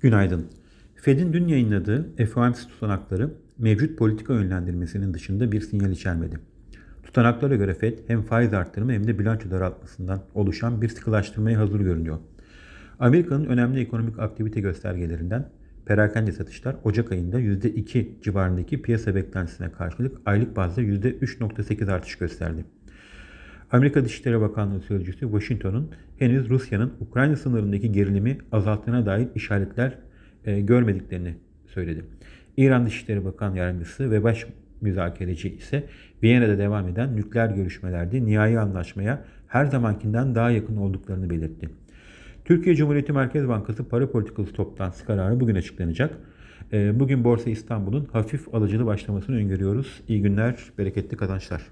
Günaydın. Fed'in dün yayınladığı FOMC tutanakları mevcut politika yönlendirmesinin dışında bir sinyal içermedi. Tutanaklara göre Fed hem faiz arttırımı hem de bilanço daraltmasından oluşan bir sıkılaştırmaya hazır görünüyor. Amerika'nın önemli ekonomik aktivite göstergelerinden perakende satışlar Ocak ayında %2 civarındaki piyasa beklentisine karşılık aylık bazda %3.8 artış gösterdi. Amerika Dışişleri Bakanlığı Sözcüsü Washington'un henüz Rusya'nın Ukrayna sınırındaki gerilimi azalttığına dair işaretler e, görmediklerini söyledi. İran Dışişleri Bakan Yardımcısı ve baş müzakereci ise Viyana'da devam eden nükleer görüşmelerde nihai anlaşmaya her zamankinden daha yakın olduklarını belirtti. Türkiye Cumhuriyeti Merkez Bankası para politikası toplantısı kararı bugün açıklanacak. E, bugün Borsa İstanbul'un hafif alıcılı başlamasını öngörüyoruz. İyi günler, bereketli kazançlar.